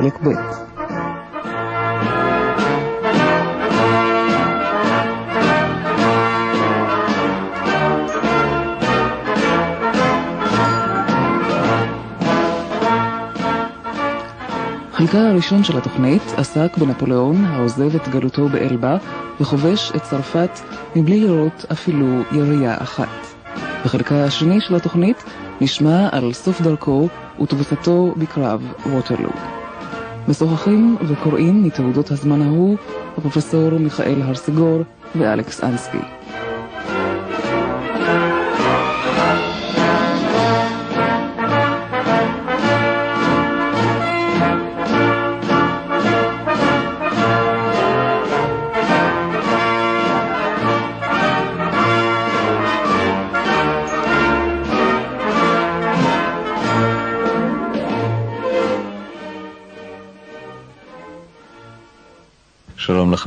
חלק ב' חלקה הראשון של התוכנית עסק בנפוליאון העוזב את גלותו באלבה וכובש את צרפת מבלי לראות אפילו ירייה אחת. בחלקה השני של התוכנית נשמע על סוף דרכו ותבוסתו בקרב ווטרלו. משוחחים וקוראים מתעודות הזמן ההוא הפרופסור מיכאל הרסגור ואלכס אנסקי.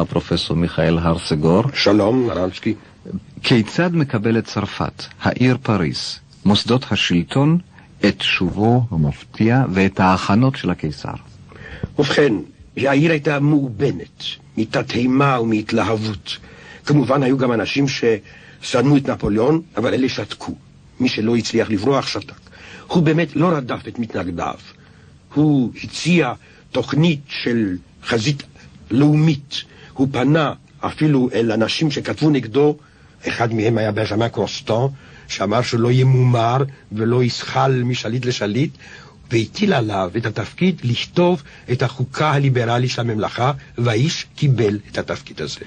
לך, פרופסור מיכאל הרסגור. שלום, רנסקי. כיצד מקבלת צרפת, העיר פריס, מוסדות השלטון, את שובו המפתיע ואת ההכנות של הקיסר? ובכן, העיר הייתה מאובנת, מתדהמה ומהתלהבות. כמובן, היו גם אנשים ששנאו את נפוליאון, אבל אלה שתקו. מי שלא הצליח לברוח, שתק. הוא באמת לא רדף את מתנגדיו. הוא הציע תוכנית של חזית לאומית. הוא פנה אפילו אל אנשים שכתבו נגדו, אחד מהם היה בנז'מן קרוסטון, שאמר שלא ימומר ולא יזחל משליט לשליט, והטיל עליו את התפקיד לכתוב את החוקה הליברלית של הממלכה, והאיש קיבל את התפקיד הזה.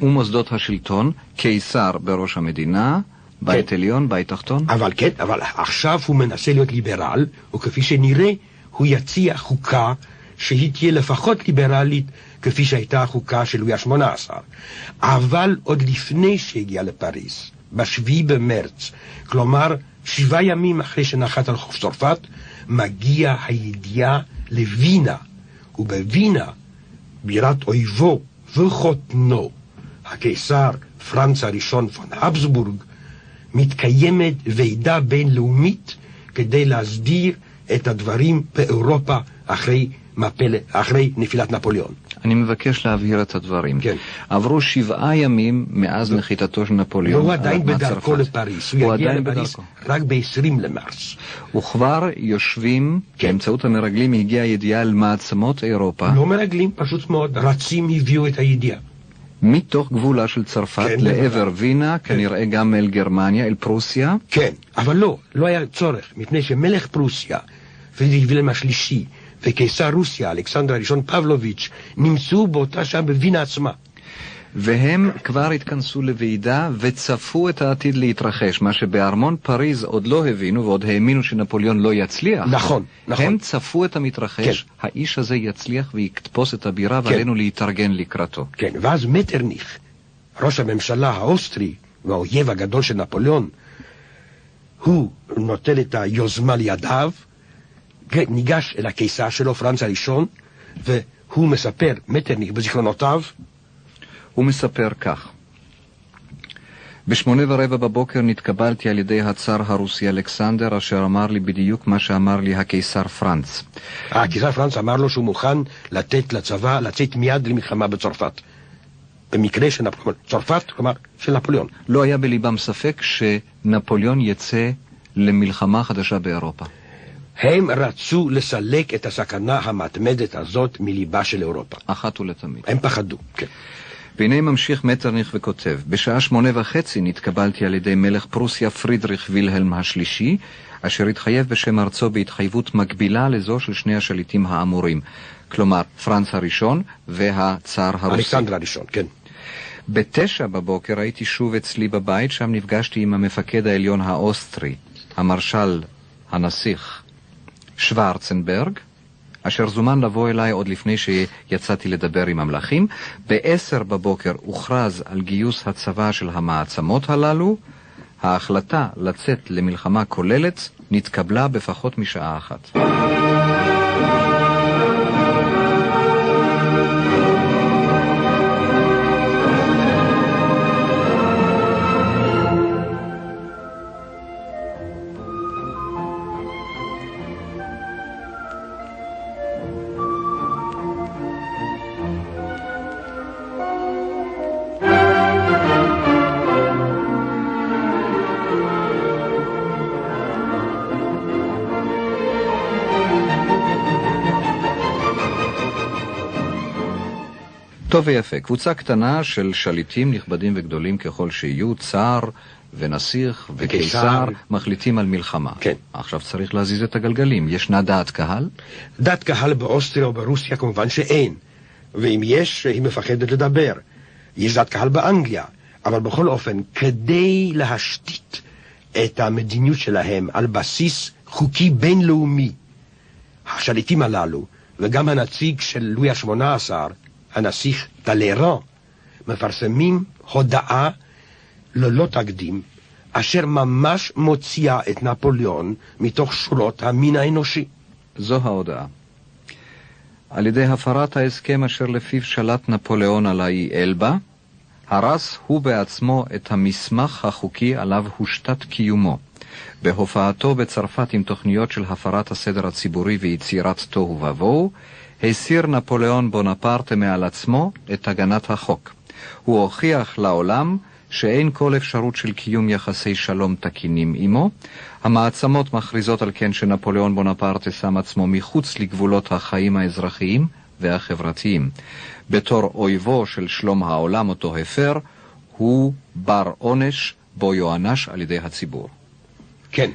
ומוסדות השלטון, קיסר בראש המדינה, בית כן. עליון, בית תחתון? אבל כן, אבל עכשיו הוא מנסה להיות ליברל, וכפי שנראה, הוא יציע חוקה שהיא תהיה לפחות ליברלית כפי שהייתה החוקה של לואי ה-18. אבל עוד לפני שהגיע לפריז, בשביעי במרץ, כלומר שבעה ימים אחרי שנחת על חוף צרפת, מגיע הידיעה לווינה, ובווינה, בירת אויבו וחותנו, הקיסר פרנץ הראשון פון הבסבורג, מתקיימת ועידה בינלאומית כדי להסדיר את הדברים באירופה אחרי מפל... אחרי נפילת נפוליאון. אני מבקש להבהיר את הדברים. כן. עברו שבעה ימים מאז. נחיתתו של נפוליאון. הוא עדיין בדרכו לפריס. הוא, הוא יגיע לפריס בדרכו. רק ב-20 למרס. וכבר יושבים, כן. באמצעות המרגלים הגיעה ידיעה על מעצמות אירופה. לא מרגלים, פשוט מאוד. רצים הביאו את הידיעה. מתוך גבולה של צרפת כן, לעבר וינה, כן. כנראה גם אל גרמניה, אל פרוסיה. כן, אבל לא, לא היה צורך, מפני שמלך פרוסיה, פרידריך וילם השלישי, וקיסר רוסיה, אלכסנדר הראשון פבלוביץ', נמצאו באותה שעה בווינה עצמה. והם כבר התכנסו לוועידה וצפו את העתיד להתרחש, מה שבארמון פריז עוד לא הבינו ועוד האמינו שנפוליאון לא יצליח. נכון, נכון. הם צפו את המתרחש, כן. האיש הזה יצליח ויתפוס את הבירה כן. ועלינו להתארגן לקראתו. כן, ואז מטרניך, ראש הממשלה האוסטרי והאויב הגדול של נפוליאון, הוא נוטל את היוזמה לידיו, ניגש אל הקיסר שלו, פרנץ הראשון, והוא מספר, מטרניך בזיכרונותיו, הוא מספר כך: בשמונה ורבע בבוקר נתקבלתי על ידי הצאר הרוסי אלכסנדר, אשר אמר לי בדיוק מה שאמר לי הקיסר פרנץ. הקיסר פרנץ אמר לו שהוא מוכן לתת לצבא לצאת מיד למלחמה בצרפת. במקרה של נפוליאון, צרפת, כלומר, של נפוליאון. לא היה בליבם ספק שנפוליאון יצא למלחמה חדשה באירופה. הם רצו לסלק את הסכנה המתמדת הזאת מליבה של אירופה. אחת ולתמיד. הם פחדו, כן. והנה ממשיך מטרניך וכותב, בשעה שמונה וחצי נתקבלתי על ידי מלך פרוסיה פרידריך וילהלם השלישי, אשר התחייב בשם ארצו בהתחייבות מקבילה לזו של שני השליטים האמורים, כלומר פרנץ הראשון והצאר הרוסי. אלכסנדר הראשון, כן. בתשע בבוקר הייתי שוב אצלי בבית, שם נפגשתי עם המפקד העליון האוסטרי, המרשל, הנסיך, שוורצנברג, אשר זומן לבוא אליי עוד לפני שיצאתי לדבר עם המלכים. בעשר בבוקר הוכרז על גיוס הצבא של המעצמות הללו. ההחלטה לצאת למלחמה כוללת נתקבלה בפחות משעה אחת. ויפה. קבוצה קטנה של שליטים נכבדים וגדולים ככל שיהיו, צאר ונסיך וקיסר, מחליטים על מלחמה. כן. עכשיו צריך להזיז את הגלגלים. ישנה דעת קהל? דעת קהל באוסטריה או ברוסיה כמובן שאין. ואם יש, היא מפחדת לדבר. יש דעת קהל באנגליה. אבל בכל אופן, כדי להשתית את המדיניות שלהם על בסיס חוקי בינלאומי, השליטים הללו, וגם הנציג של לואי ה-18, הנסיך טלרן, מפרסמים הודעה ללא תקדים, אשר ממש מוציאה את נפוליאון מתוך שורות המין האנושי. זו ההודעה. על ידי הפרת ההסכם אשר לפיו שלט נפוליאון על האי אלבה, הרס הוא בעצמו את המסמך החוקי עליו הושתת קיומו. בהופעתו בצרפת עם תוכניות של הפרת הסדר הציבורי ויצירת תוהו ובוהו, הסיר נפוליאון בונפרטה מעל עצמו את הגנת החוק. הוא הוכיח לעולם שאין כל אפשרות של קיום יחסי שלום תקינים עמו. המעצמות מכריזות על כן שנפוליאון בונפרטה שם עצמו מחוץ לגבולות החיים האזרחיים והחברתיים. בתור אויבו של שלום העולם אותו הפר, הוא בר עונש בו יוענש על ידי הציבור. כן.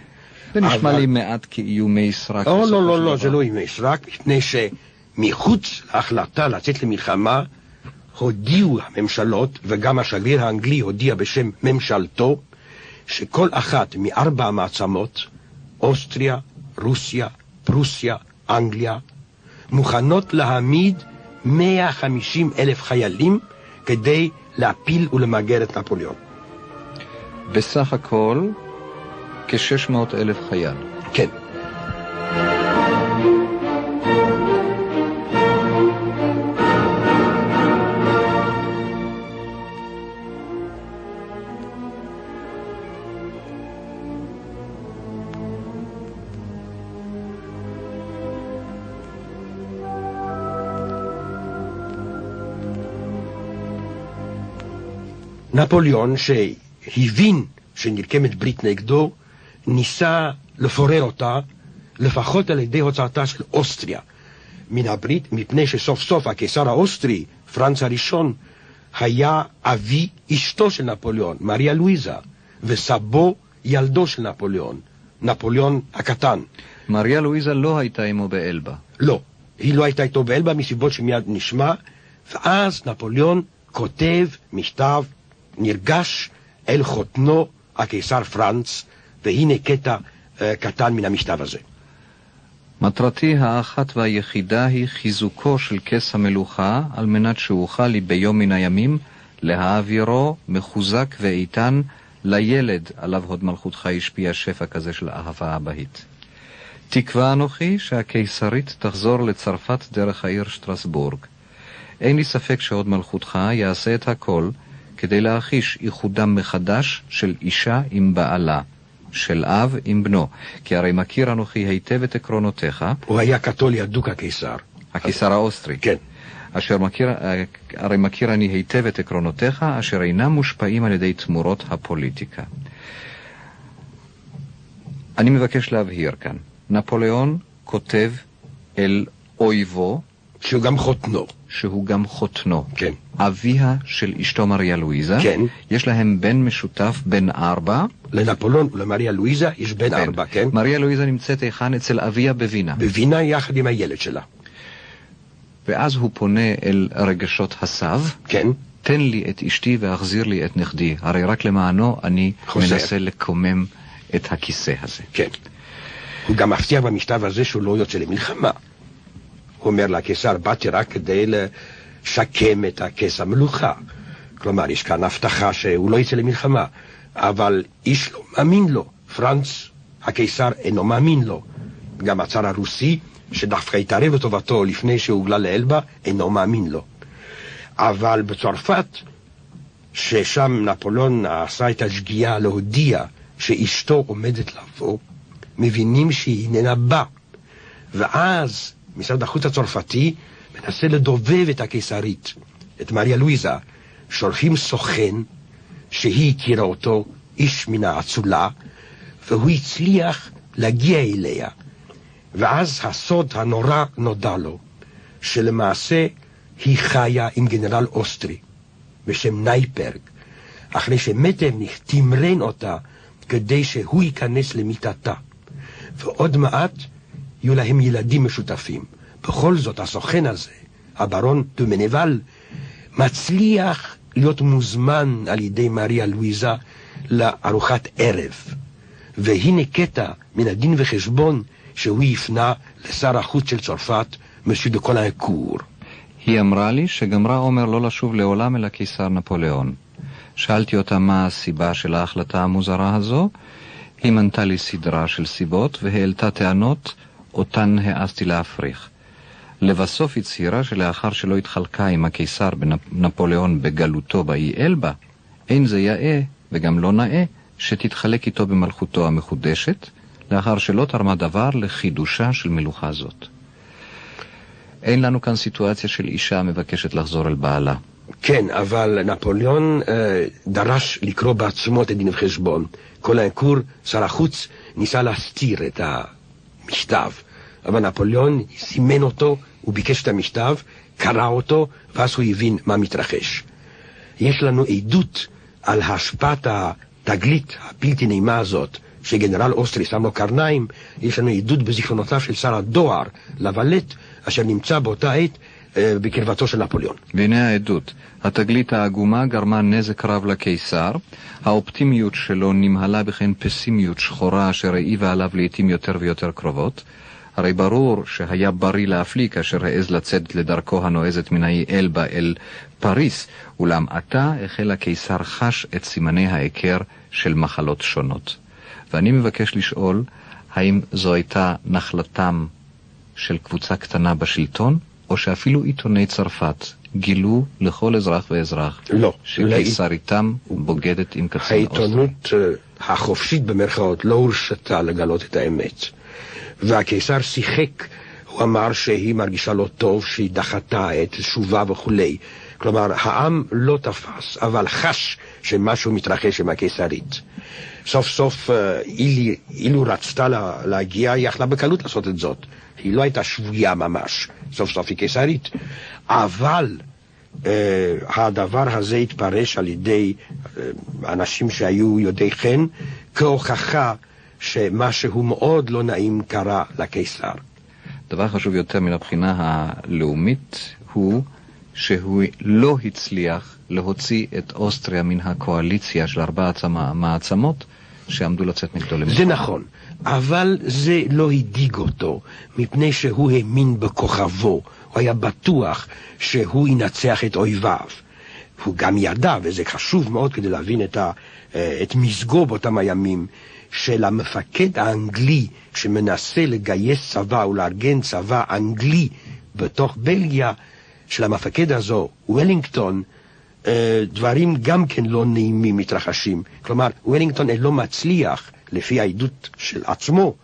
זה נשמע אבל- לי מעט כאיומי סרק. לא, לא, לא, לא. זה לא אימי סרק, מפני שמחוץ להחלטה לצאת למלחמה, הודיעו הממשלות, וגם השגריר האנגלי הודיע בשם ממשלתו, שכל אחת מארבע המעצמות, אוסטריה, רוסיה, פרוסיה, אנגליה, מוכנות להעמיד 150 אלף חיילים כדי להפיל ולמגר את נפוליאון. בסך הכל, כ-600 אלף חייל. כן. נפוליאון, שהבין שנרקמת ברית נגדו, ניסה לפורר אותה, לפחות על ידי הוצאתה של אוסטריה מן הברית, מפני שסוף סוף הקיסר האוסטרי, פרנץ הראשון, היה אבי אשתו של נפוליאון, מריה לואיזה, וסבו ילדו של נפוליאון, נפוליאון הקטן. מריה לואיזה לא הייתה עמו באלבה. לא, היא לא הייתה איתו באלבה מסיבות שמיד נשמע, ואז נפוליאון כותב מכתב נרגש אל חותנו הקיסר פרנץ, והנה קטע אה, קטן מן המכתב הזה. מטרתי האחת והיחידה היא חיזוקו של כס המלוכה, על מנת שאוכל לי ביום מן הימים להעבירו מחוזק ואיתן לילד עליו הוד מלכותך השפיע שפע כזה של אהבה אבהית. תקווה אנוכי שהקיסרית תחזור לצרפת דרך העיר שטרסבורג. אין לי ספק שהוד מלכותך יעשה את הכל כדי להחיש איחודם מחדש של אישה עם בעלה, של אב עם בנו, כי הרי מכיר אנוכי היטב את עקרונותיך, הוא היה קתולי אדוק הקיסר. הקיסר האוסטרי, כן. אשר מכיר, הרי מכיר אני היטב את עקרונותיך, אשר אינם מושפעים על ידי תמורות הפוליטיקה. אני מבקש להבהיר כאן, נפוליאון כותב אל אויבו, שהוא גם חותנו. שהוא גם חותנו, כן. אביה של אשתו מריה לואיזה, כן. יש להם בן משותף, בן ארבע, לנפוליאון ולמריה לואיזה יש בן ארבע, כן? מריה לואיזה נמצאת היכן? אצל אביה בווינה. בווינה יחד עם הילד שלה. ואז הוא פונה אל רגשות הסב, כן? תן לי את אשתי והחזיר לי את נכדי, הרי רק למענו אני חוזר. מנסה לקומם את הכיסא הזה. כן. הוא גם מבטיח במכתב הזה שהוא לא יוצא למלחמה. אומר לקיסר, באתי רק כדי לשקם את הכס המלוכה. כלומר, יש כאן הבטחה שהוא לא יצא למלחמה. אבל איש לא מאמין לו. פרנץ, הקיסר, אינו מאמין לו. גם הצאר הרוסי, שדווקא התערב לטובתו לפני שהוגלה לאלבה, אינו מאמין לו. אבל בצרפת, ששם נפוליאון עשה את השגיאה להודיע שאשתו עומדת לבוא, מבינים שהיא איננה באה. ואז משרד החוץ הצרפתי מנסה לדובב את הקיסרית, את מריה לואיזה. שולחים סוכן שהיא הכירה אותו, איש מן האצולה, והוא הצליח להגיע אליה. ואז הסוד הנורא נודע לו, שלמעשה היא חיה עם גנרל אוסטרי בשם נייפרג, אחרי שמטרניך תמרן אותה כדי שהוא ייכנס למיטתה. ועוד מעט יהיו להם ילדים משותפים. בכל זאת, הסוכן הזה, הברון דומנבל, מצליח להיות מוזמן על ידי מריה לואיזה לארוחת ערב. והנה קטע מן הדין וחשבון שהוא יפנה לשר החוץ של צרפת, מסיו דה קולאנקור. היא אמרה לי שגמרה עומר לא לשוב לעולם אל הקיסר נפוליאון. שאלתי אותה מה הסיבה של ההחלטה המוזרה הזו. היא מנתה לי סדרה של סיבות והעלתה טענות אותן העזתי להפריך. לבסוף הצהירה שלאחר שלא התחלקה עם הקיסר נפוליאון בגלותו באי אלבה, אין זה יאה וגם לא נאה שתתחלק איתו במלכותו המחודשת, לאחר שלא תרמה דבר לחידושה של מלוכה זאת. אין לנו כאן סיטואציה של אישה המבקשת לחזור אל בעלה. כן, אבל נפוליאון אה, דרש לקרוא בעצמו את הדין וחשבון. כל האנקור, שר החוץ, ניסה להסתיר את המכתב. אבל נפוליאון סימן אותו, הוא ביקש את המכתב, קרא אותו, ואז הוא הבין מה מתרחש. יש לנו עדות על השפעת התגלית הבלתי נעימה הזאת, שגנרל אוסטרי שם לו קרניים, יש לנו עדות בזיכרונותיו של שר הדואר, לוולט, אשר נמצא באותה עת בקרבתו של נפוליאון. והנה העדות. התגלית העגומה גרמה נזק רב לקיסר, האופטימיות שלו נמהלה בכן פסימיות שחורה אשר העיבה עליו לעתים יותר ויותר קרובות. הרי ברור שהיה בריא להפליא כאשר העז לצאת לדרכו הנועזת מן האי אלבה אל פריס, אולם עתה החל הקיסר חש את סימני ההיכר של מחלות שונות. ואני מבקש לשאול, האם זו הייתה נחלתם של קבוצה קטנה בשלטון, או שאפילו עיתוני צרפת גילו לכל אזרח ואזרח לא, שקיסריתם בוגדת עם קצין אוסטרי. העיתונות אה, החופשית במרכאות לא הורשתה לגלות את האמת. והקיסר שיחק, הוא אמר שהיא מרגישה לא טוב, שהיא דחתה את שובה וכולי. כלומר, העם לא תפס, אבל חש שמשהו מתרחש עם הקיסרית. סוף סוף, אה, אילו רצתה להגיע, היא יכלה בקלות לעשות את זאת. היא לא הייתה שבויה ממש, סוף סוף היא קיסרית. אבל אה, הדבר הזה התפרש על ידי אה, אנשים שהיו יודעי חן כהוכחה שמשהו מאוד לא נעים קרה לקיסר. דבר חשוב יותר מן הבחינה הלאומית הוא שהוא לא הצליח להוציא את אוסטריה מן הקואליציה של ארבעת המעצמות שעמדו לצאת נגדו למלחמה. זה נכון, אבל זה לא הדאיג אותו, מפני שהוא האמין בכוכבו. הוא היה בטוח שהוא ינצח את אויביו. הוא גם ידע, וזה חשוב מאוד כדי להבין את, ה, אה, את מזגו באותם הימים, של המפקד האנגלי שמנסה לגייס צבא ולארגן צבא אנגלי בתוך בלגיה, של המפקד הזו, וולינגטון, אה, דברים גם כן לא נעימים מתרחשים. כלומר, וולינגטון לא מצליח, לפי העדות של עצמו,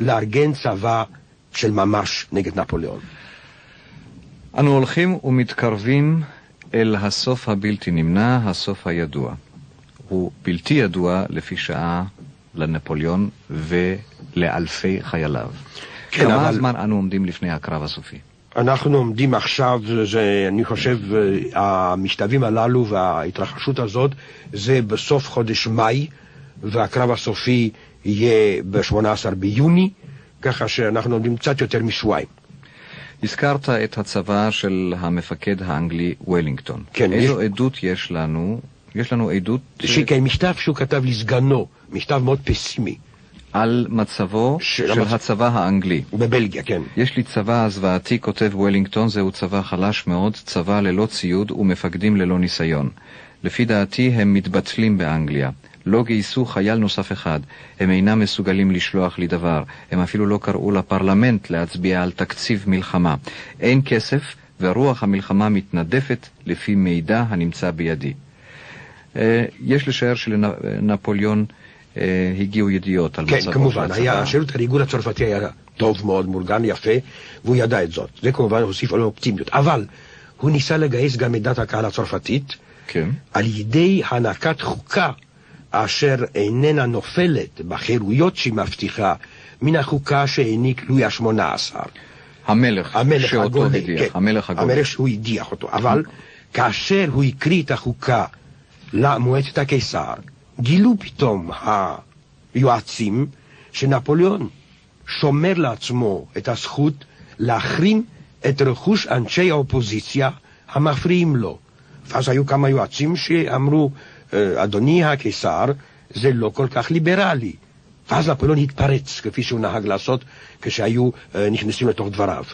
לארגן צבא של ממש נגד נפוליאון. אנו הולכים ומתקרבים אל הסוף הבלתי נמנע, הסוף הידוע. הוא בלתי ידוע לפי שעה לנפוליאון ולאלפי חייליו. כן, כמה אבל... זמן אנו עומדים לפני הקרב הסופי? אנחנו עומדים עכשיו, זה, אני חושב, המכתבים הללו וההתרחשות הזאת זה בסוף חודש מאי, והקרב הסופי יהיה ב-18 ביוני, ככה שאנחנו עומדים קצת יותר משבועיים. הזכרת את הצבא של המפקד האנגלי וולינגטון. כן. איזו יש... עדות יש לנו? יש לנו עדות... שכן, מכתב שהוא כתב לסגנו, מכתב מאוד פסימי. על מצבו של, של המצ... הצבא האנגלי. בבלגיה, כן. יש לי צבא זוועתי, כותב וולינגטון, זהו צבא חלש מאוד, צבא ללא ציוד ומפקדים ללא ניסיון. לפי דעתי הם מתבטלים באנגליה. לא גייסו חייל נוסף אחד, הם אינם מסוגלים לשלוח לי דבר, הם אפילו לא קראו לפרלמנט להצביע על תקציב מלחמה. אין כסף, ורוח המלחמה מתנדפת לפי מידע הנמצא בידי. אה, יש לשער שלנפוליאון אה, הגיעו ידיעות על כן, מצבו של הצבא. כן, כמובן, השירות הריגול הצרפתי היה טוב מאוד, מאורגן, יפה, והוא ידע את זאת. זה כמובן הוסיף לו אופטימיות. אבל הוא ניסה לגייס גם את דת הקהל הצרפתית, כן. על ידי הענקת חוקה אשר איננה נופלת בחירויות שהיא מבטיחה מן החוקה שהעניק לואי השמונה עשר. המלך, המלך שאותו הגולה, הדיח, כן, המלך הגולה. המלך שהוא הדיח אותו. אבל כאשר הוא הקריא את החוקה למועצת הקיסר, גילו פתאום היועצים שנפוליאון שומר לעצמו את הזכות להחרים את רכוש אנשי האופוזיציה המפריעים לו. ואז היו כמה יועצים שאמרו, "אה, אדוני הקיסר, זה לא כל כך ליברלי. ואז נפוליאון התפרץ, כפי שהוא נהג לעשות כשהיו אה, נכנסים לתוך דבריו.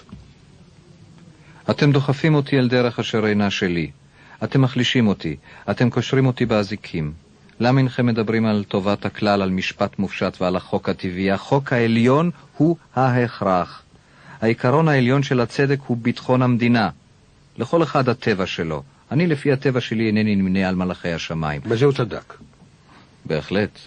אתם דוחפים אותי אל דרך אשר אינה שלי. אתם מחלישים אותי, אתם קושרים אותי באזיקים. למה אינכם מדברים על טובת הכלל, על משפט מופשט ועל החוק הטבעי? החוק העליון הוא ההכרח. העיקרון העליון של הצדק הוא ביטחון המדינה. לכל אחד הטבע שלו. אני לפי הטבע שלי אינני נמנה על מלאכי השמיים. בזה הוא צדק. בהחלט.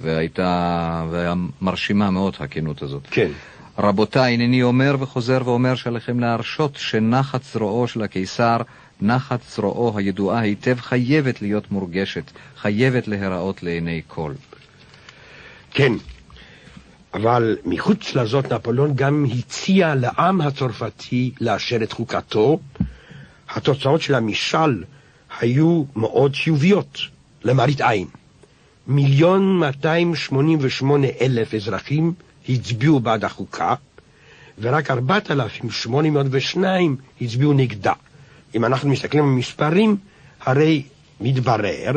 והייתה, והיה מרשימה מאוד הכנות הזאת. כן. רבותיי, הנני אומר וחוזר ואומר שעליכם להרשות שנחת זרועו של הקיסר, נחת זרועו הידועה היטב, חייבת להיות מורגשת, חייבת להיראות לעיני כל. כן, אבל מחוץ לזאת נפוליאון גם הציע לעם הצרפתי לאשר את חוקתו. התוצאות של המשאל היו מאוד חיוביות, למראית עין. מיליון 288 אלף אזרחים הצביעו בעד החוקה, ורק 4,802 הצביעו נגדה. אם אנחנו מסתכלים על מספרים, הרי מתברר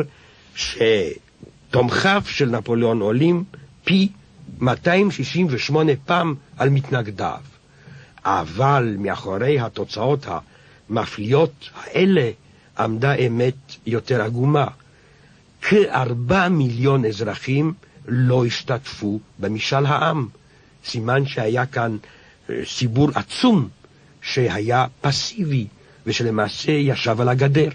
שתומכיו של נפוליאון עולים פי 268 פעם על מתנגדיו. אבל מאחורי התוצאות המפליאות האלה עמדה אמת יותר עגומה. כארבע מיליון אזרחים לא השתתפו במשאל העם. סימן שהיה כאן אה, ציבור עצום שהיה פסיבי ושלמעשה ישב על הגדר.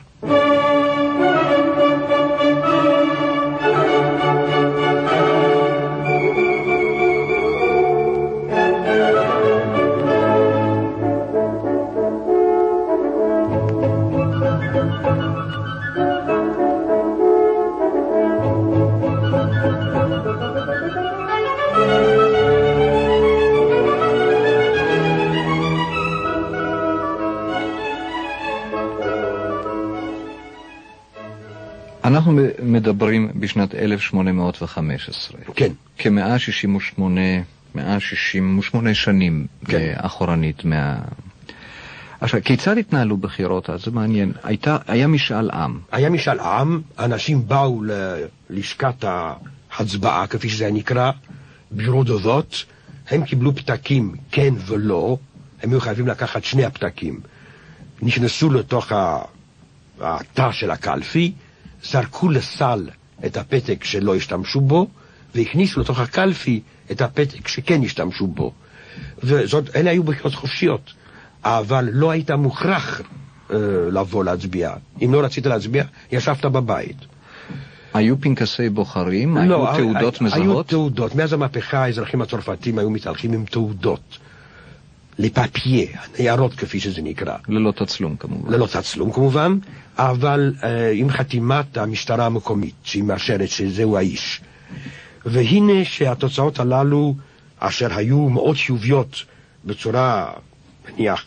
אנחנו מדברים בשנת 1815. כן, כ-168 168 שנים כן. אה, אחורנית מה... עכשיו, כיצד התנהלו בחירות אז? זה מעניין. הייתה, היה משאל עם. היה משאל עם, אנשים באו ללשכת ההצבעה, כפי שזה נקרא, בירו דובות, הם קיבלו פתקים כן ולא, הם היו חייבים לקחת שני הפתקים. נכנסו לתוך התא של הקלפי, זרקו לסל את הפתק שלא השתמשו בו, והכניסו לתוך הקלפי את הפתק שכן השתמשו בו. וזאת, אלה היו בחירות חופשיות, אבל לא היית מוכרח אה, לבוא להצביע. אם לא רצית להצביע, ישבת בבית. היו פנקסי בוחרים? היו לא, תעודות היו מזהות? תעודות. מאז המהפכה האזרחים הצרפתים היו מתהלכים עם תעודות. לפפיה, ניירות כפי שזה נקרא. ללא תצלום כמובן. ללא תצלום כמובן, אבל אה, עם חתימת המשטרה המקומית, שהיא מאשרת שזהו האיש. והנה שהתוצאות הללו, אשר היו מאוד חיוביות בצורה, נניח,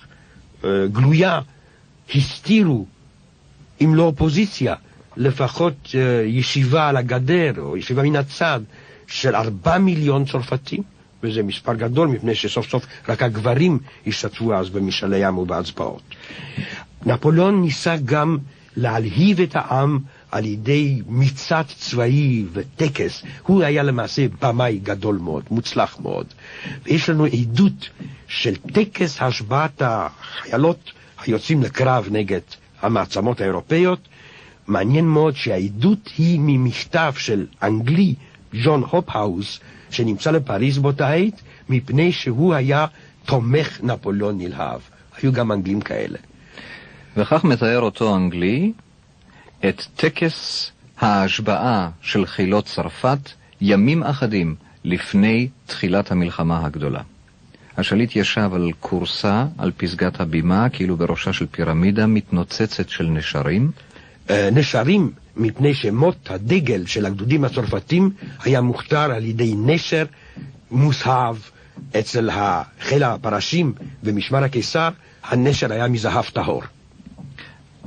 אה, גלויה, הסתירו, אם לא אופוזיציה, לפחות אה, ישיבה על הגדר, או ישיבה מן הצד, של ארבע מיליון צרפתים, וזה מספר גדול, מפני שסוף סוף רק הגברים השתתפו אז במשאלי עם ובהצבעות. נפוליאון ניסה גם להלהיב את העם על ידי מצעד צבאי וטקס. הוא היה למעשה במאי גדול מאוד, מוצלח מאוד. ויש לנו עדות של טקס השבעת החיילות היוצאים לקרב נגד המעצמות האירופאיות. מעניין מאוד שהעדות היא ממכתב של אנגלי, ג'ון הופהאוס, שנמצא לפריז באותה עת, מפני שהוא היה תומך נפוליאון נלהב. היו גם אנגלים כאלה. וכך מתאר אותו אנגלי את טקס ההשבעה של חילות צרפת ימים אחדים לפני תחילת המלחמה הגדולה. השליט ישב על כורסה על פסגת הבימה, כאילו בראשה של פירמידה מתנוצצת של נשרים. אה, נשרים מפני שמות הדגל של הגדודים הצרפתים היה מוכתר על ידי נשר מוסהב אצל חיל הפרשים ומשמר הקיסר, הנשר היה מזהב טהור.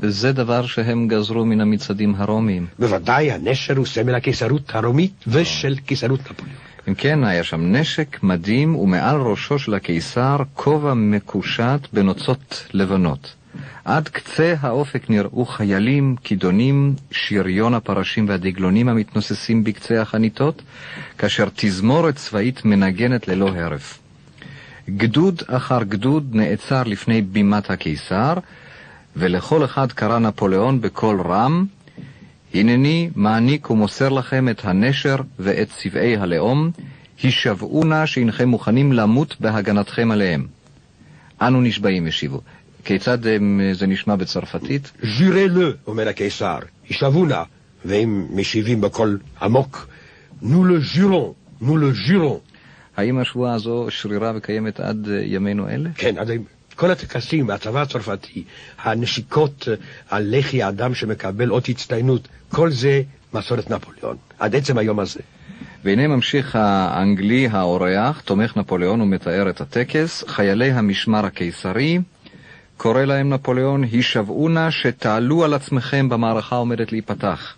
זה דבר שהם גזרו מן המצעדים הרומיים. בוודאי, הנשר הוא סמל הקיסרות הרומית ושל קיסרות נפוליאון. אם כן, היה שם נשק מדהים, ומעל ראשו של הקיסר כובע מקושט בנוצות לבנות. עד קצה האופק נראו חיילים, כידונים, שריון הפרשים והדגלונים המתנוססים בקצה החניתות, כאשר תזמורת צבאית מנגנת ללא הרף. גדוד אחר גדוד נעצר לפני בימת הקיסר, ולכל אחד קרא נפוליאון בקול רם, הנני מעניק ומוסר לכם את הנשר ואת צבעי הלאום, הישבעו נא שהנכם מוכנים למות בהגנתכם עליהם. אנו נשבעים, השיבו. כיצד זה נשמע בצרפתית? ז'ירי לו, אומר הקיסר, הישבעו נא, והם משיבים בקול עמוק, נו לו ז'ירון, נו לו ז'ירון. האם השבועה הזו שרירה וקיימת עד ימינו אלה? כן, עד כל הטקסים והצבא הצרפתי, הנשיקות על לחי האדם שמקבל אות הצטיינות, כל זה מסורת נפוליאון, עד עצם היום הזה. והנה ממשיך האנגלי האורח, תומך נפוליאון ומתאר את הטקס, חיילי המשמר הקיסרי, קורא להם נפוליאון, הישבעו נא שתעלו על עצמכם במערכה עומדת להיפתח.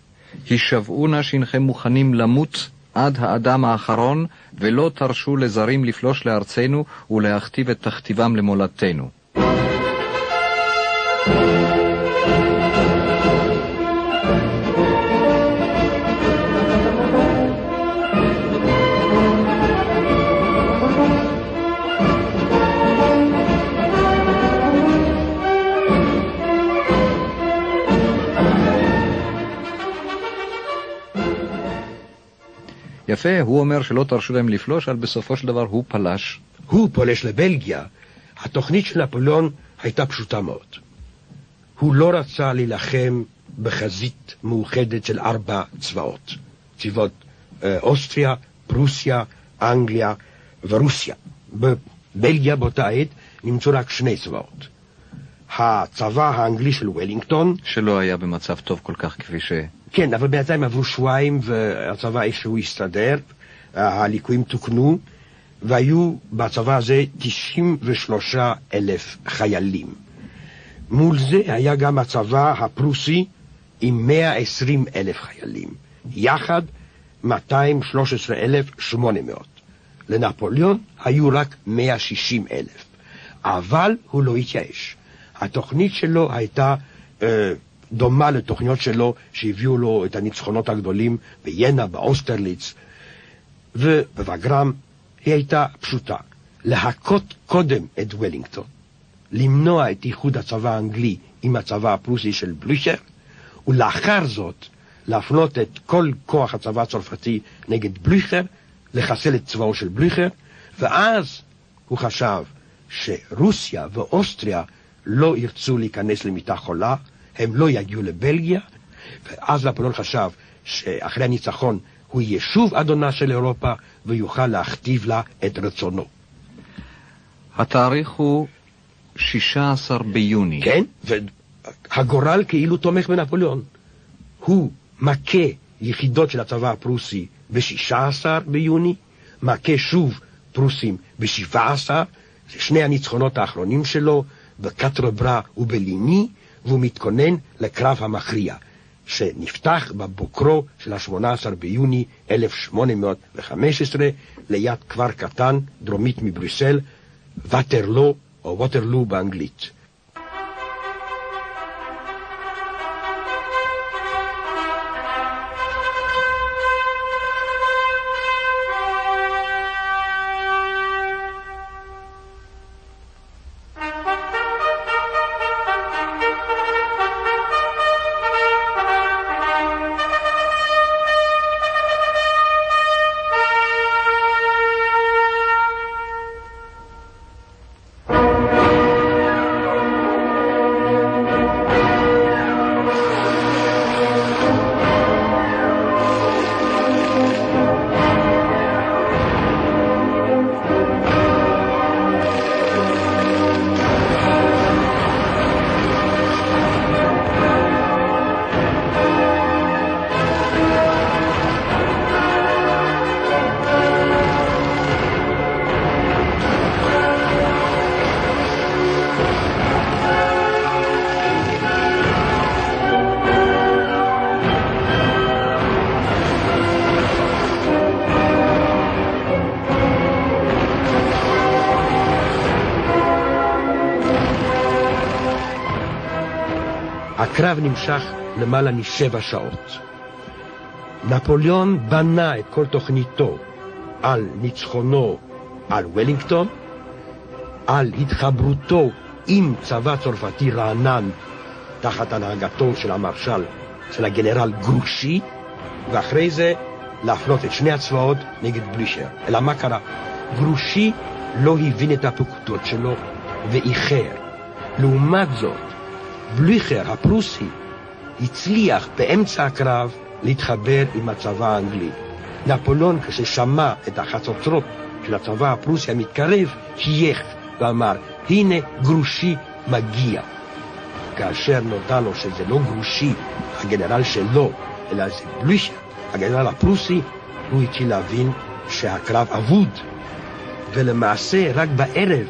הישבעו נא שהנכם מוכנים למות עד האדם האחרון, ולא תרשו לזרים לפלוש לארצנו ולהכתיב את תכתיבם למולדתנו. יפה, הוא אומר שלא תרשו להם לפלוש, אבל בסופו של דבר הוא פלש. הוא פולש לבלגיה. התוכנית של נפוליאון הייתה פשוטה מאוד. הוא לא רצה להילחם בחזית מאוחדת של ארבע צבאות. צבאות אה, אוסטריה, פרוסיה, אנגליה ורוסיה. בבלגיה באותה עת נמצאו רק שני צבאות. הצבא האנגלי של וולינגטון... שלא היה במצב טוב כל כך כפי ש... כן, אבל בינתיים עברו שבועיים והצבא איכשהו הסתדר, הליקויים תוקנו, והיו בצבא הזה 93 אלף חיילים. מול זה היה גם הצבא הפרוסי עם 120 אלף חיילים, יחד 213,800. לנפוליאון היו רק 160 אלף, אבל הוא לא התייאש. התוכנית שלו הייתה אה, דומה לתוכניות שלו שהביאו לו את הניצחונות הגדולים ביינה, באוסטרליץ ובווגרם. היא הייתה פשוטה, להכות קודם את וולינגטון, למנוע את איחוד הצבא האנגלי עם הצבא הפרוסי של בלושר, ולאחר זאת להפנות את כל כוח הצבא הצרפתי נגד בלושר, לחסל את צבאו של בלושר, ואז הוא חשב שרוסיה ואוסטריה לא ירצו להיכנס למיטה חולה, הם לא יגיעו לבלגיה, ואז נפוליאון חשב שאחרי הניצחון הוא יהיה שוב אדונה של אירופה ויוכל להכתיב לה את רצונו. התאריך הוא 16 ביוני. כן, והגורל כאילו תומך בנפוליאון. הוא מכה יחידות של הצבא הפרוסי ב-16 ביוני, מכה שוב פרוסים ב-17, זה שני הניצחונות האחרונים שלו, בקטרוברה ובליני, והוא מתכונן לקרב המכריע, שנפתח בבוקרו של ה-18 ביוני 1815 ליד כפר קטן דרומית מבריסל, וטרלו או ווטרלו באנגלית. הקרב נמשך למעלה משבע שעות. נפוליאון בנה את כל תוכניתו על ניצחונו על וולינגטון, על התחברותו עם צבא צרפתי רענן תחת הנהגתו של המרשל, של הגנרל גרושי, ואחרי זה להפנות את שני הצבאות נגד בלישר. אלא מה קרה? גרושי לא הבין את הפקודות שלו ואיחר. לעומת זאת, בליכר הפרוסי הצליח באמצע הקרב להתחבר עם הצבא האנגלי. נפוליאון, כששמע את החצוצרות של הצבא הפרוסי המתקרב, חייך ואמר, הנה גרושי מגיע. כאשר נודע לו שזה לא גרושי, הגנרל שלו, אלא זה בלישר, הגנרל הפרוסי, הוא התחיל להבין שהקרב אבוד. ולמעשה, רק בערב,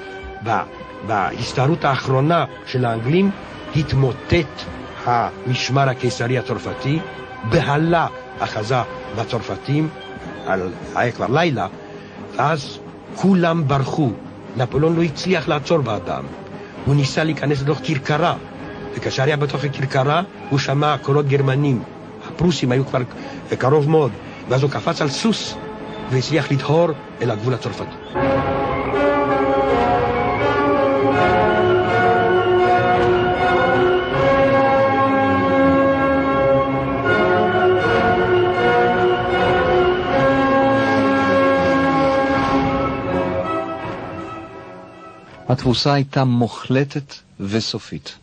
בהסתערות האחרונה של האנגלים, התמוטט המשמר הקיסרי הצרפתי, בהלה אחזה בצרפתים, היה כבר לילה, אז כולם ברחו. נפוליאון לא הצליח לעצור באדם. הוא ניסה להיכנס לתוך כרכרה, וכאשר היה בתוך הכרכרה, הוא שמע קולות גרמנים. הפרוסים היו כבר קרוב מאוד, ואז הוא קפץ על סוס והצליח לדהור אל הגבול הצרפתי. התבוסה הייתה מוחלטת וסופית.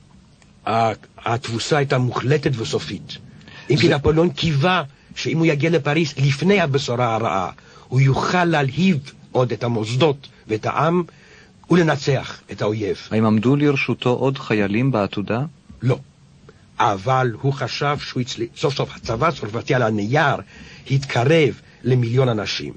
התבוסה הייתה מוחלטת וסופית. אם כי נפוליאון קיווה שאם הוא יגיע לפריס לפני הבשורה הרעה, הוא יוכל להלהיב עוד את המוסדות ואת העם ולנצח את האויב. האם עמדו לרשותו עוד חיילים בעתודה? לא. אבל הוא חשב שהוא הצליח, סוף סוף הצבא הצרפתי על הנייר התקרב למיליון אנשים.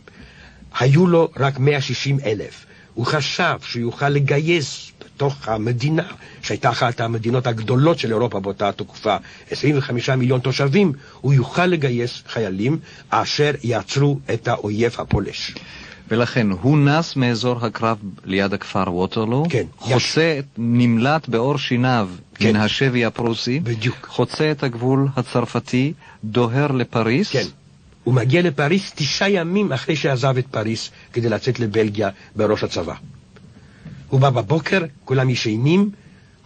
היו לו רק 160 אלף. הוא חשב שהוא יוכל לגייס בתוך המדינה, שהייתה אחת המדינות הגדולות של אירופה באותה תקופה, 25 מיליון תושבים, הוא יוכל לגייס חיילים אשר יעצרו את האויב הפולש. ולכן הוא נס מאזור הקרב ליד הכפר ווטרלו, כן, חוצה, יש... נמלט בעור שיניו כן. מן השבי הפרוסי, בדיוק. חוצה את הגבול הצרפתי, דוהר לפריס, כן. הוא מגיע לפריס תשעה ימים אחרי שעזב את פריס כדי לצאת לבלגיה בראש הצבא. הוא בא בבוקר, כולם ישנים,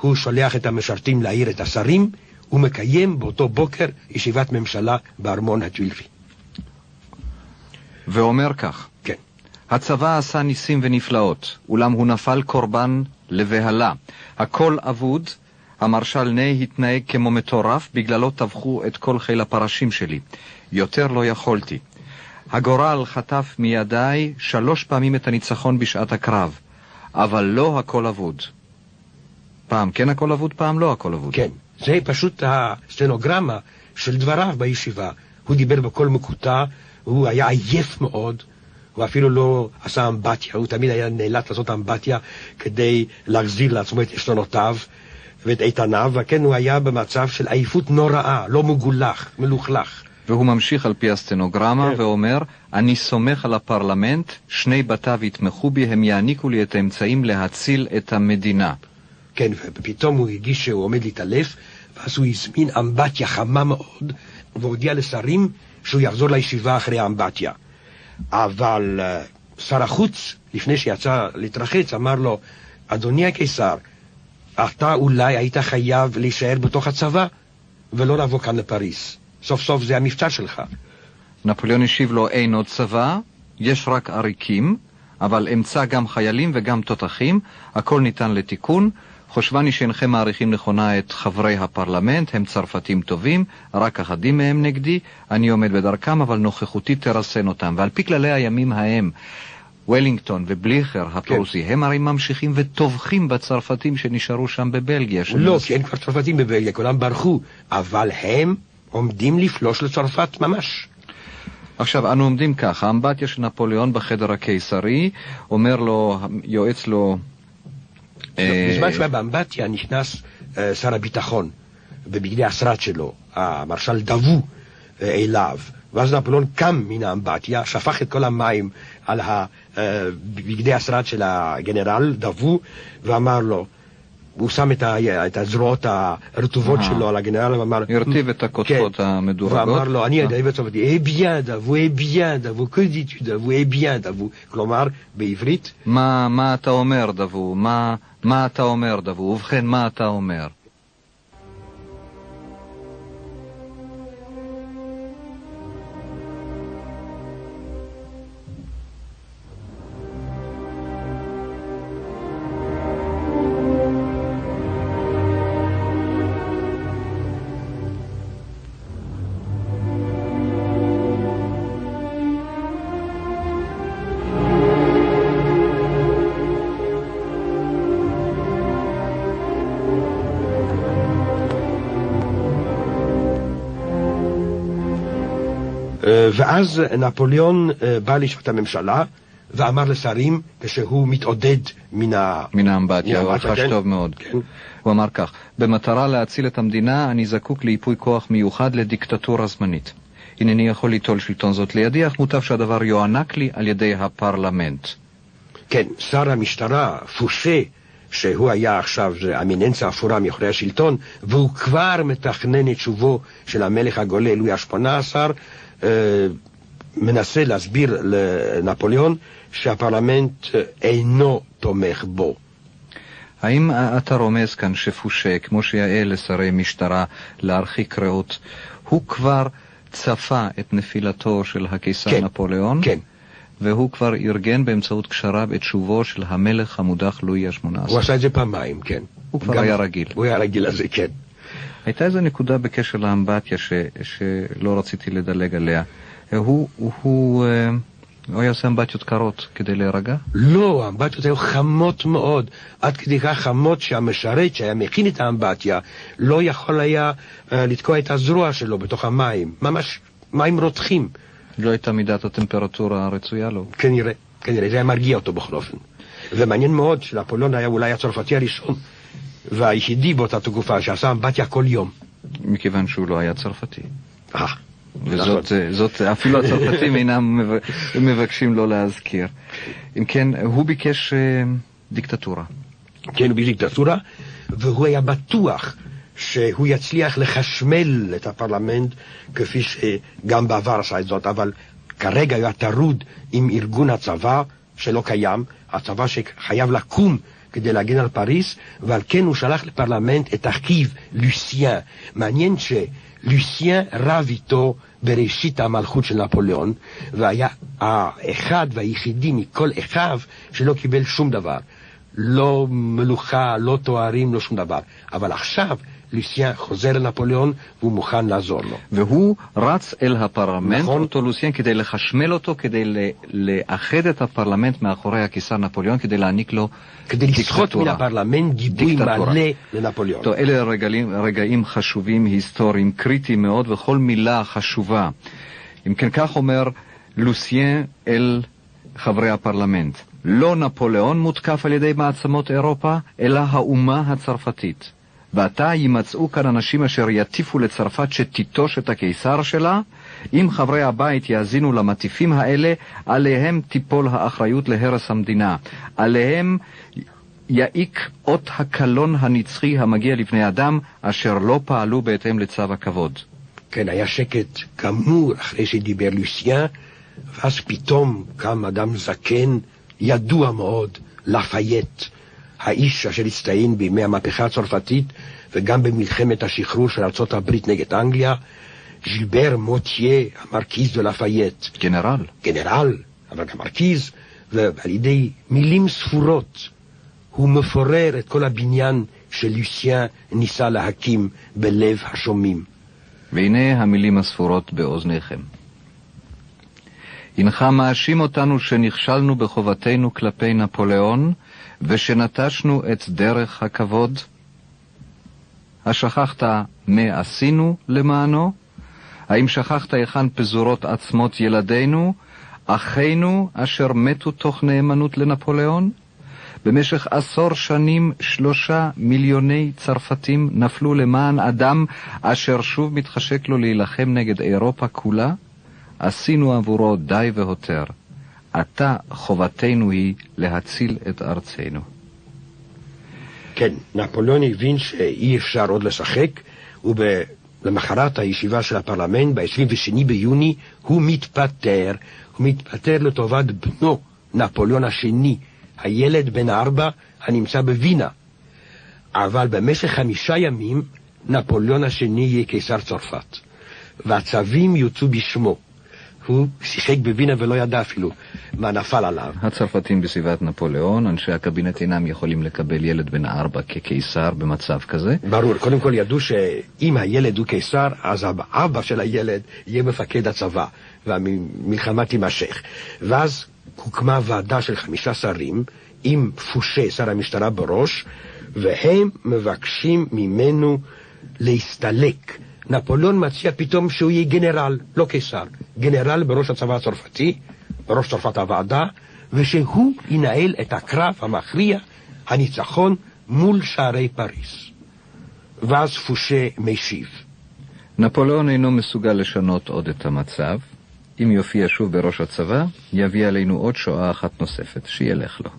הוא שולח את המשרתים להעיר את השרים, הוא מקיים באותו בוקר ישיבת ממשלה בארמון הטווילפי. ואומר כך: כן. הצבא עשה ניסים ונפלאות, אולם הוא נפל קורבן לבהלה. הכל אבוד, המרשל ניי התנהג כמו מטורף, בגללו טבחו את כל חיל הפרשים שלי. יותר לא יכולתי. הגורל חטף מידיי שלוש פעמים את הניצחון בשעת הקרב, אבל לא הכל אבוד. פעם כן הכל אבוד, פעם לא הכל אבוד. כן, זה פשוט הסטנוגרמה של דבריו בישיבה. הוא דיבר בקול מקוטע, הוא היה עייף מאוד, הוא אפילו לא עשה אמבטיה, הוא תמיד היה נאלץ לעשות אמבטיה כדי להחזיר לעצמו את עשתונותיו ואת איתניו, וכן הוא היה במצב של עייפות נוראה, לא מגולח, מלוכלך. והוא ממשיך על פי הסטנוגרמה כן. ואומר, אני סומך על הפרלמנט, שני בתיו יתמכו בי, הם יעניקו לי את האמצעים להציל את המדינה. כן, ופתאום הוא הרגיש שהוא עומד להתעלף, ואז הוא הזמין אמבטיה חמה מאוד, והודיע לשרים שהוא יחזור לישיבה אחרי האמבטיה. אבל uh, שר החוץ, לפני שיצא להתרחץ, אמר לו, אדוני הקיסר, אתה אולי היית חייב להישאר בתוך הצבא, ולא לבוא כאן לפריס. סוף סוף זה המבצע שלך. נפוליאון השיב לו, אין עוד צבא, יש רק עריקים, אבל אמצא גם חיילים וגם תותחים, הכל ניתן לתיקון. חושבני שאינכם מעריכים נכונה את חברי הפרלמנט, הם צרפתים טובים, רק אחדים מהם נגדי, אני עומד בדרכם, אבל נוכחותי תרסן אותם. ועל פי כללי הימים ההם, וולינגטון ובליכר הפרוסי, כן. הם הרי ממשיכים וטובחים בצרפתים שנשארו שם בבלגיה. לא, כי אין כבר צרפתים בבלגיה, כולם ברחו, אבל הם עומדים לפלוש לצרפת ממש. עכשיו, אנו עומדים ככה, האמבטיה של נפוליאון בחדר הקיסרי, אומר לו, יועץ לו... בזמן שהוא היה באמבטיה נכנס שר הביטחון בבגדי השרד שלו, המרשל דבו אליו, ואז נפוליאון קם מן האמבטיה, שפך את כל המים על בגדי השרד של הגנרל דבו, ואמר לו, הוא שם את, ה, את הזרועות הרטובות אה. שלו על הגנרל ואמר... הרטיב את הכותבות כן. המדורגות. ואמר לו, אני אה. יודע בצרפתית, אה ביאן דאבו, אה ביאן דאבו, קודיטו דאבו, אה ביאן דאבו. כלומר, בעברית, מה, מה אתה אומר, דבו? מה, מה אתה אומר, דבו? ובכן, מה אתה אומר? ואז נפוליאון אה, בא לישיבת הממשלה ואמר לשרים, כשהוא מתעודד מן ה... מן האמבטיה, הוא חש כן. טוב מאוד. כן. הוא אמר כך: במטרה להציל את המדינה, אני זקוק לייפוי כוח מיוחד לדיקטטורה זמנית. הנני יכול ליטול שלטון זאת לידי, אך מוטב שהדבר יוענק לי על ידי הפרלמנט. כן, שר המשטרה, פושה, שהוא היה עכשיו אמיננציה אפורה מאחורי השלטון, והוא כבר מתכנן את שובו של המלך הגולה לואי ה-18, אה, מנסה להסביר לנפוליאון שהפרלמנט אה, אינו תומך בו. האם אתה רומז כאן שפושה, כמו שיאה לשרי משטרה להרחיק ראות, הוא כבר צפה את נפילתו של הקיסר כן, נפוליאון? כן. והוא כבר ארגן באמצעות קשריו את שובו של המלך המודח לואי ה-18. הוא עשה את זה פעמיים, כן. הוא כבר גם- היה רגיל. הוא היה רגיל לזה, כן. הייתה איזו נקודה בקשר לאמבטיה ש, שלא רציתי לדלג עליה. הוא, הוא, הוא, אה, הוא היה עושה אמבטיות קרות כדי להירגע? לא, האמבטיות היו חמות מאוד, עד כדי כך חמות שהמשרת שהיה מכין את האמבטיה לא יכול היה אה, לתקוע את הזרוע שלו בתוך המים, ממש מים רותחים, לא הייתה מידת הטמפרטורה הרצויה לו. כנראה, כנראה, זה היה מרגיע אותו בכל אופן. ומעניין מאוד שנפוליאון היה אולי הצרפתי הראשון והיחידי באותה תקופה שעשה אמבטיה כל יום. מכיוון שהוא לא היה צרפתי. אה, וזאת אה, זאת, אפילו הצרפתים אינם מב- מבקשים לא להזכיר. אם כן, הוא ביקש אה, דיקטטורה. כן, הוא בדיקטטורה, והוא היה בטוח שהוא יצליח לחשמל את הפרלמנט כפי שגם בעבר עשה את זאת, אבל כרגע הוא היה טרוד עם ארגון הצבא שלא קיים, הצבא שחייב לקום כדי להגן על פריס, ועל כן הוא שלח לפרלמנט את אחיו, לוסיאן. מעניין שלוסיאן רב איתו בראשית המלכות של נפוליאון, והיה האחד והיחידי מכל אחיו שלא קיבל שום דבר. לא מלוכה, לא תוארים, לא שום דבר. אבל עכשיו לוסיאן חוזר לנפוליאון והוא מוכן לעזור לו. והוא רץ אל הפרלמנט, נכון. אותו לוסיאן, כדי לחשמל אותו, כדי לאחד את הפרלמנט מאחורי הקיסר נפוליאון, כדי להעניק לו כדי לסחוט מן. הפרלמנט גיבוי. מלא לנפוליאון. טוב, אלה רגעים, רגעים חשובים, היסטוריים, קריטיים מאוד, וכל מילה חשובה. אם כן, כך אומר לוסיאן אל חברי הפרלמנט. לא נפוליאון מותקף על ידי מעצמות אירופה, אלא האומה הצרפתית. ועתה יימצאו כאן אנשים אשר יטיפו לצרפת שתיטוש את הקיסר שלה. אם חברי הבית יאזינו למטיפים האלה, עליהם תיפול האחריות להרס המדינה. עליהם יעיק אות הקלון הנצחי המגיע לבני אדם, אשר לא פעלו בהתאם לצו הכבוד. כן, היה שקט גמור אחרי שדיבר לוסיאן, ואז פתאום קם אדם זקן, ידוע מאוד, לפייט, האיש אשר הצטיין בימי המהפכה הצרפתית וגם במלחמת השחרור של ארצות הברית נגד אנגליה, ז'ילבר מוטייה, המרקיז דה לפייט, גנרל. גנרל, אבל גם מרקיז, ועל ידי מילים ספורות הוא מפורר את כל הבניין שלוסיאן ניסה להקים בלב השומעים. והנה המילים הספורות באוזניכם. הנך מאשים אותנו שנכשלנו בחובתנו כלפי נפוליאון, ושנטשנו את דרך הכבוד? השכחת מה עשינו למענו? האם שכחת היכן פזורות עצמות ילדינו, אחינו אשר מתו תוך נאמנות לנפוליאון? במשך עשור שנים שלושה מיליוני צרפתים נפלו למען אדם אשר שוב מתחשק לו להילחם נגד אירופה כולה? עשינו עבורו די והותר. עתה חובתנו היא להציל את ארצנו. כן, נפוליאון הבין שאי אפשר עוד לשחק, ולמחרת הישיבה של הפרלמנט, ב-22 ביוני, הוא מתפטר. הוא מתפטר לטובת בנו, נפוליאון השני, הילד בן הארבע הנמצא בווינה. אבל במשך חמישה ימים נפוליאון השני יהיה קיסר צרפת, והצווים יוצאו בשמו. הוא שיחק בווינה ולא ידע אפילו מה נפל עליו. הצרפתים בסביבת נפוליאון, אנשי הקבינט אינם יכולים לקבל ילד בן ארבע כקיסר במצב כזה. ברור, קודם כל ידעו שאם הילד הוא קיסר, אז האבא של הילד יהיה מפקד הצבא, והמלחמה תימשך. ואז הוקמה ועדה של חמישה שרים, עם פושה, שר המשטרה בראש, והם מבקשים ממנו להסתלק. נפוליאון מציע פתאום שהוא יהיה גנרל, לא קיסר, גנרל בראש הצבא הצרפתי, בראש צרפת הוועדה, ושהוא ינהל את הקרב המכריע, הניצחון, מול שערי פריס. ואז פושה משיב. נפוליאון אינו מסוגל לשנות עוד את המצב. אם יופיע שוב בראש הצבא, יביא עלינו עוד שואה אחת נוספת, שילך לו.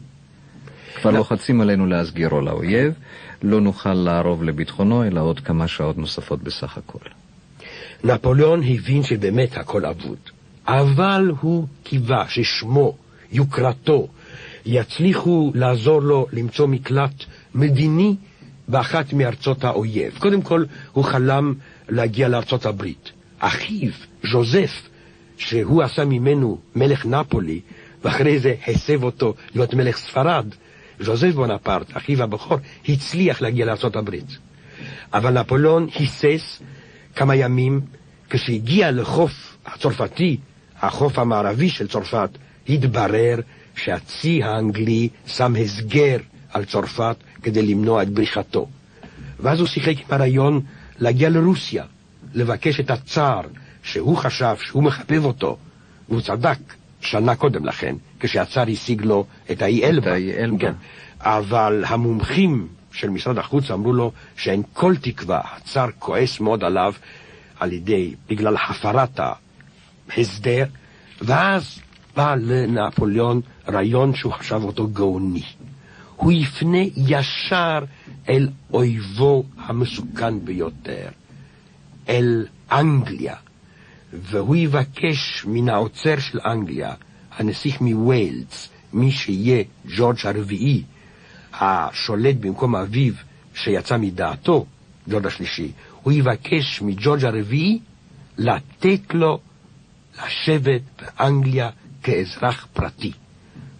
כבר לוחצים עלינו להסגירו לאויב, לא נוכל לערוב לביטחונו, אלא עוד כמה שעות נוספות בסך הכל. נפוליאון הבין שבאמת הכל אבוד, אבל הוא קיווה ששמו, יוקרתו, יצליחו לעזור לו למצוא מקלט מדיני באחת מארצות האויב. קודם כל, הוא חלם להגיע לארצות הברית. אחיו, ז'וזף, שהוא עשה ממנו מלך נפולי, ואחרי זה הסב אותו להיות מלך ספרד, ז'וזף בונפרט, אחיו הבכור, הצליח להגיע לארה"ב. אבל נפוליאון היסס כמה ימים, כשהגיע לחוף הצרפתי, החוף המערבי של צרפת, התברר שהצי האנגלי שם הסגר על צרפת כדי למנוע את בריחתו. ואז הוא שיחק עם הרעיון להגיע לרוסיה, לבקש את הצער שהוא חשב שהוא מחבב אותו, והוא צדק, שנה קודם לכן, כשהצאר השיג לו את האי אלבה. האי אלבה. כן. אבל המומחים של משרד החוץ אמרו לו שאין כל תקווה, הצאר כועס מאוד עליו על ידי, בגלל הפרת ההסדר, ואז בא לנפוליאון רעיון שהוא חשב אותו גאוני. הוא יפנה ישר אל אויבו המסוכן ביותר, אל אנגליה, והוא יבקש מן העוצר של אנגליה, הנסיך מווילס, מי שיהיה ג'ורג' הרביעי, השולט במקום אביו שיצא מדעתו, ג'ורג' השלישי, הוא יבקש מג'ורג' הרביעי לתת לו לשבת באנגליה כאזרח פרטי.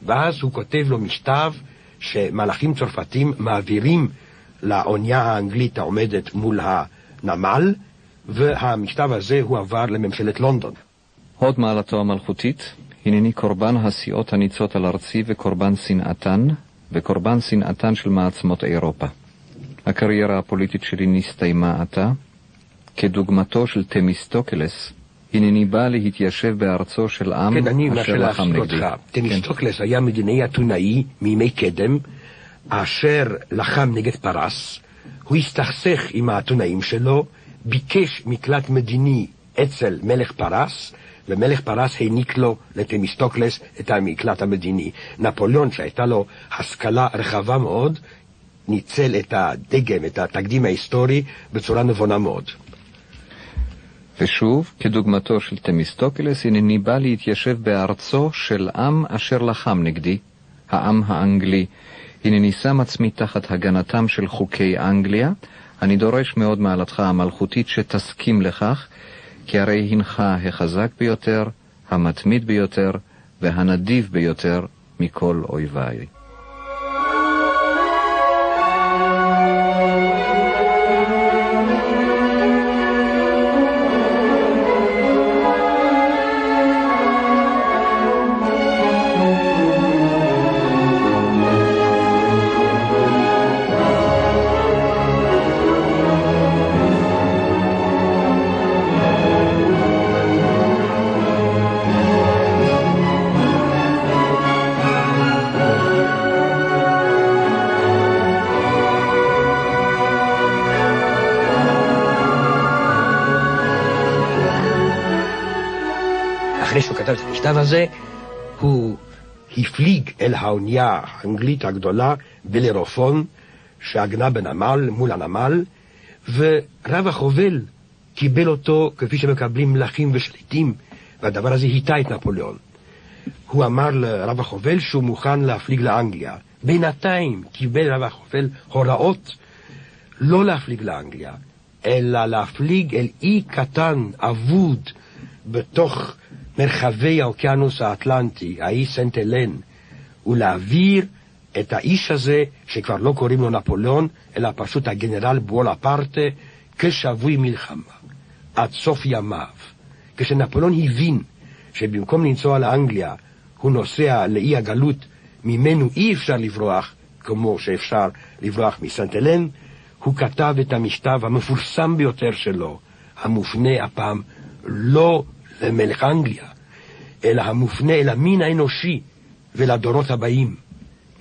ואז הוא כותב לו מכתב שמלאכים צרפתים מעבירים לאונייה האנגלית העומדת מול הנמל, והמכתב הזה הועבר לממשלת לונדון. הוד מעלתו המלכותית, הנני קורבן הסיעות הניצות על ארצי וקורבן שנאתן, וקורבן שנאתן של מעצמות אירופה. הקריירה הפוליטית שלי נסתיימה עתה, כדוגמתו של תמיסטוקלס, הנני בא להתיישב בארצו של עם כן, אשר לחם נגדי. כן. תמיסטוקלס היה מדינאי אתונאי מימי קדם, אשר לחם נגד פרס. הוא הסתכסך עם האתונאים שלו, ביקש מקלט מדיני אצל מלך פרס, ומלך פרס העניק לו, לתמיסטוקלס, את המקלט המדיני. נפוליאון, שהייתה לו השכלה רחבה מאוד, ניצל את הדגם, את התקדים ההיסטורי, בצורה נבונה מאוד. ושוב, כדוגמתו של תמיסטוקלס, הנני בא להתיישב בארצו של עם אשר לחם נגדי, העם האנגלי. הנני שם עצמי תחת הגנתם של חוקי אנגליה, אני דורש מאוד מעלתך המלכותית שתסכים לכך, כי הרי הנך החזק ביותר, המתמיד ביותר והנדיב ביותר מכל אויביי. במכתב הזה הוא הפליג אל האונייה האנגלית הגדולה בלרופון, שעגנה בנמל, מול הנמל, ורב החובל קיבל אותו כפי שמקבלים מלכים ושליטים, והדבר הזה היטה את נפוליאון. הוא אמר לרב החובל שהוא מוכן להפליג לאנגליה. בינתיים קיבל רב החובל הוראות לא להפליג לאנגליה, אלא להפליג אל אי קטן, אבוד, בתוך מרחבי האוקיינוס האטלנטי, האי סנט אלן, ולהעביר את האיש הזה, שכבר לא קוראים לו נפוליאון, אלא פשוט הגנרל בואלפרטה, כשבוי מלחמה, עד סוף ימיו. כשנפוליאון הבין שבמקום לנסוע לאנגליה, הוא נוסע לאי הגלות, ממנו אי אפשר לברוח, כמו שאפשר לברוח מסנט אלן, הוא כתב את המשטב המפורסם ביותר שלו, המופנה הפעם לא למלך אנגליה, אלא המופנה אל המין האנושי ולדורות הבאים.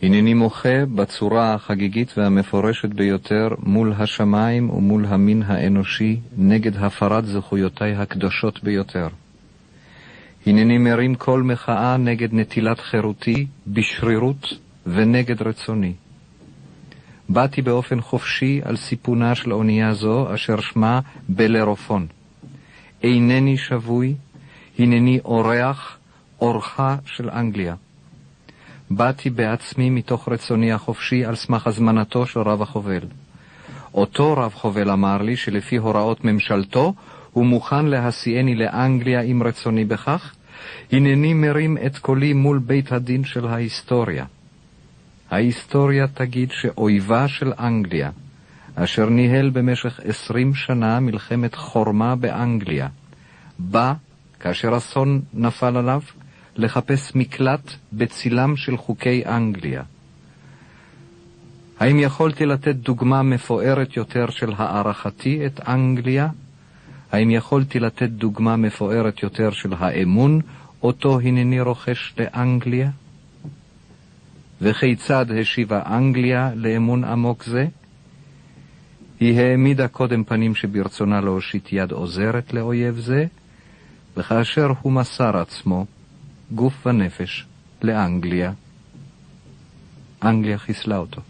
הנני מוחה בצורה החגיגית והמפורשת ביותר מול השמיים ומול המין האנושי נגד הפרת זכויותיי הקדושות ביותר. הנני מרים קול מחאה נגד נטילת חירותי בשרירות ונגד רצוני. באתי באופן חופשי על סיפונה של אונייה זו, אשר שמה בלרופון. אינני שבוי, הנני אורח, אורחה של אנגליה. באתי בעצמי מתוך רצוני החופשי על סמך הזמנתו של רב החובל. אותו רב חובל אמר לי שלפי הוראות ממשלתו הוא מוכן להסיעני לאנגליה עם רצוני בכך, הנני מרים את קולי מול בית הדין של ההיסטוריה. ההיסטוריה תגיד שאויבה של אנגליה, אשר ניהל במשך עשרים שנה מלחמת חורמה באנגליה, בא, כאשר אסון נפל עליו, לחפש מקלט בצילם של חוקי אנגליה. האם יכולתי לתת דוגמה מפוארת יותר של הערכתי את אנגליה? האם יכולתי לתת דוגמה מפוארת יותר של האמון אותו הנני רוכש לאנגליה? וכיצד השיבה אנגליה לאמון עמוק זה? היא העמידה קודם פנים שברצונה להושיט יד עוזרת לאויב זה, וכאשר הוא מסר עצמו, גוף ונפש, לאנגליה, אנגליה חיסלה אותו.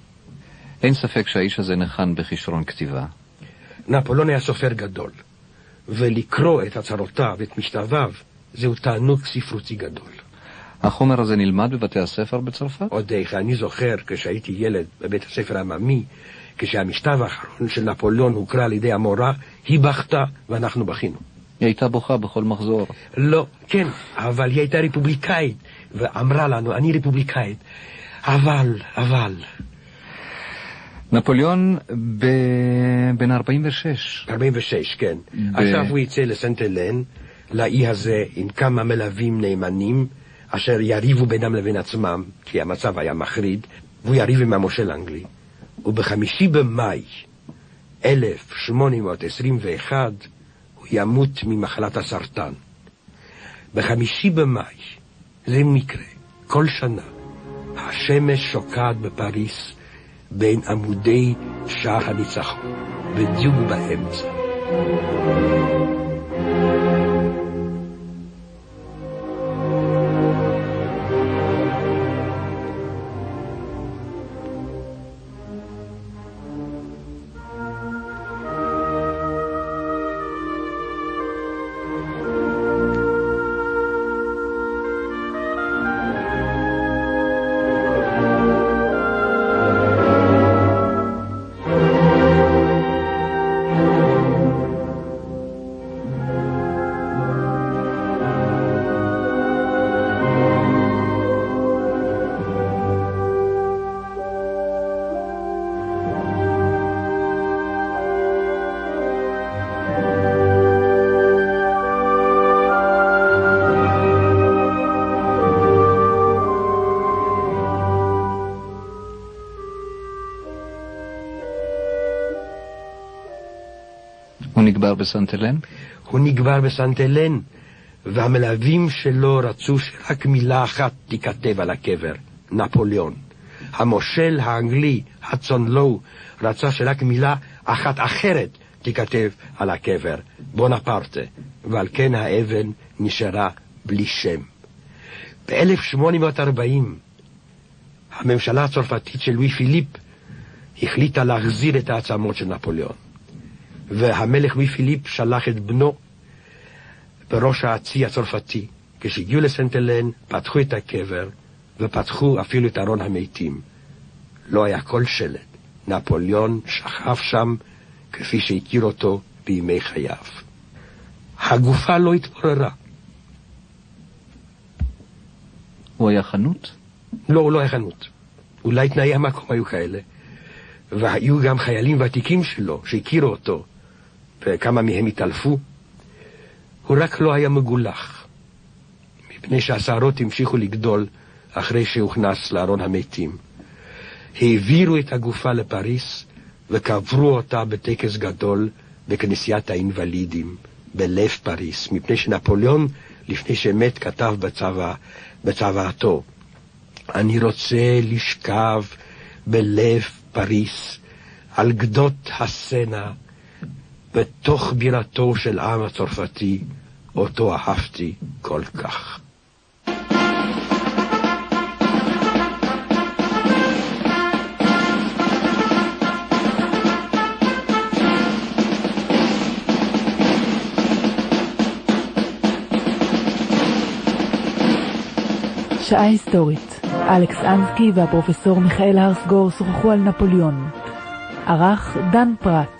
אין ספק שהאיש הזה נחן בכישרון כתיבה. נפולון היה סופר גדול, ולקרוא את הצהרותיו ואת מכתביו זהו תענוג ספרותי גדול. החומר הזה נלמד בבתי הספר בצרפת? עוד איך, אני זוכר כשהייתי ילד בבית הספר העממי, כשהמכתב האחרון של נפוליאון הוקרא על ידי המורה, היא בכתה ואנחנו בכינו. היא הייתה בוכה בכל מחזור. לא, כן, אבל היא הייתה רפובליקאית, ואמרה לנו, אני רפובליקאית, אבל, אבל... נפוליאון ב... בן 46. 46, כן. ב... עכשיו הוא יצא לסנט אלן, לאי הזה, עם כמה מלווים נאמנים, אשר יריבו בינם לבין עצמם, כי המצב היה מחריד, והוא יריב עם המושל האנגלי. ובחמישי במאי 1821 הוא ימות ממחלת הסרטן. בחמישי במאי, זה מקרה, כל שנה, השמש שוקעת בפריס בין עמודי שער הניצחון, בדיוק באמצע. נקבר בסנט אלן? הוא נקבר בסנט אלן, והמלווים שלו רצו שרק מילה אחת תיכתב על הקבר, נפוליאון. המושל האנגלי, הצון לואו, רצה שרק מילה אחת אחרת תיכתב על הקבר, בונפרטה, ועל כן האבן נשארה בלי שם. ב-1840 הממשלה הצרפתית של לואי פיליפ החליטה להחזיר את העצמות של נפוליאון. והמלך לואי פיליפ שלח את בנו בראש הצי הצרפתי. כשהגיעו לסנט אלן, פתחו את הקבר, ופתחו אפילו את ארון המתים. לא היה כל שלט. נפוליאון שכב שם כפי שהכיר אותו בימי חייו. הגופה לא התפוררה. הוא היה חנות? לא, הוא לא היה חנות. אולי תנאי המקום היו כאלה. והיו גם חיילים ותיקים שלו שהכירו אותו, וכמה מהם התעלפו. הוא רק לא היה מגולח, מפני שהשערות המשיכו לגדול אחרי שהוכנס לארון המתים. העבירו את הגופה לפריס וקברו אותה בטקס גדול בכנסיית האינוולידים בלב פריס, מפני שנפוליאון, לפני שמת, כתב בצבא, בצוואתו, אני רוצה לשכב בלב פריס, על גדות הסנה, בתוך בירתו של העם הצרפתי, אותו אהבתי כל כך. שעה היסטורית. אלכס אנסקי והפרופסור מיכאל הרסגור שוחחו על נפוליאון. ערך דן פרט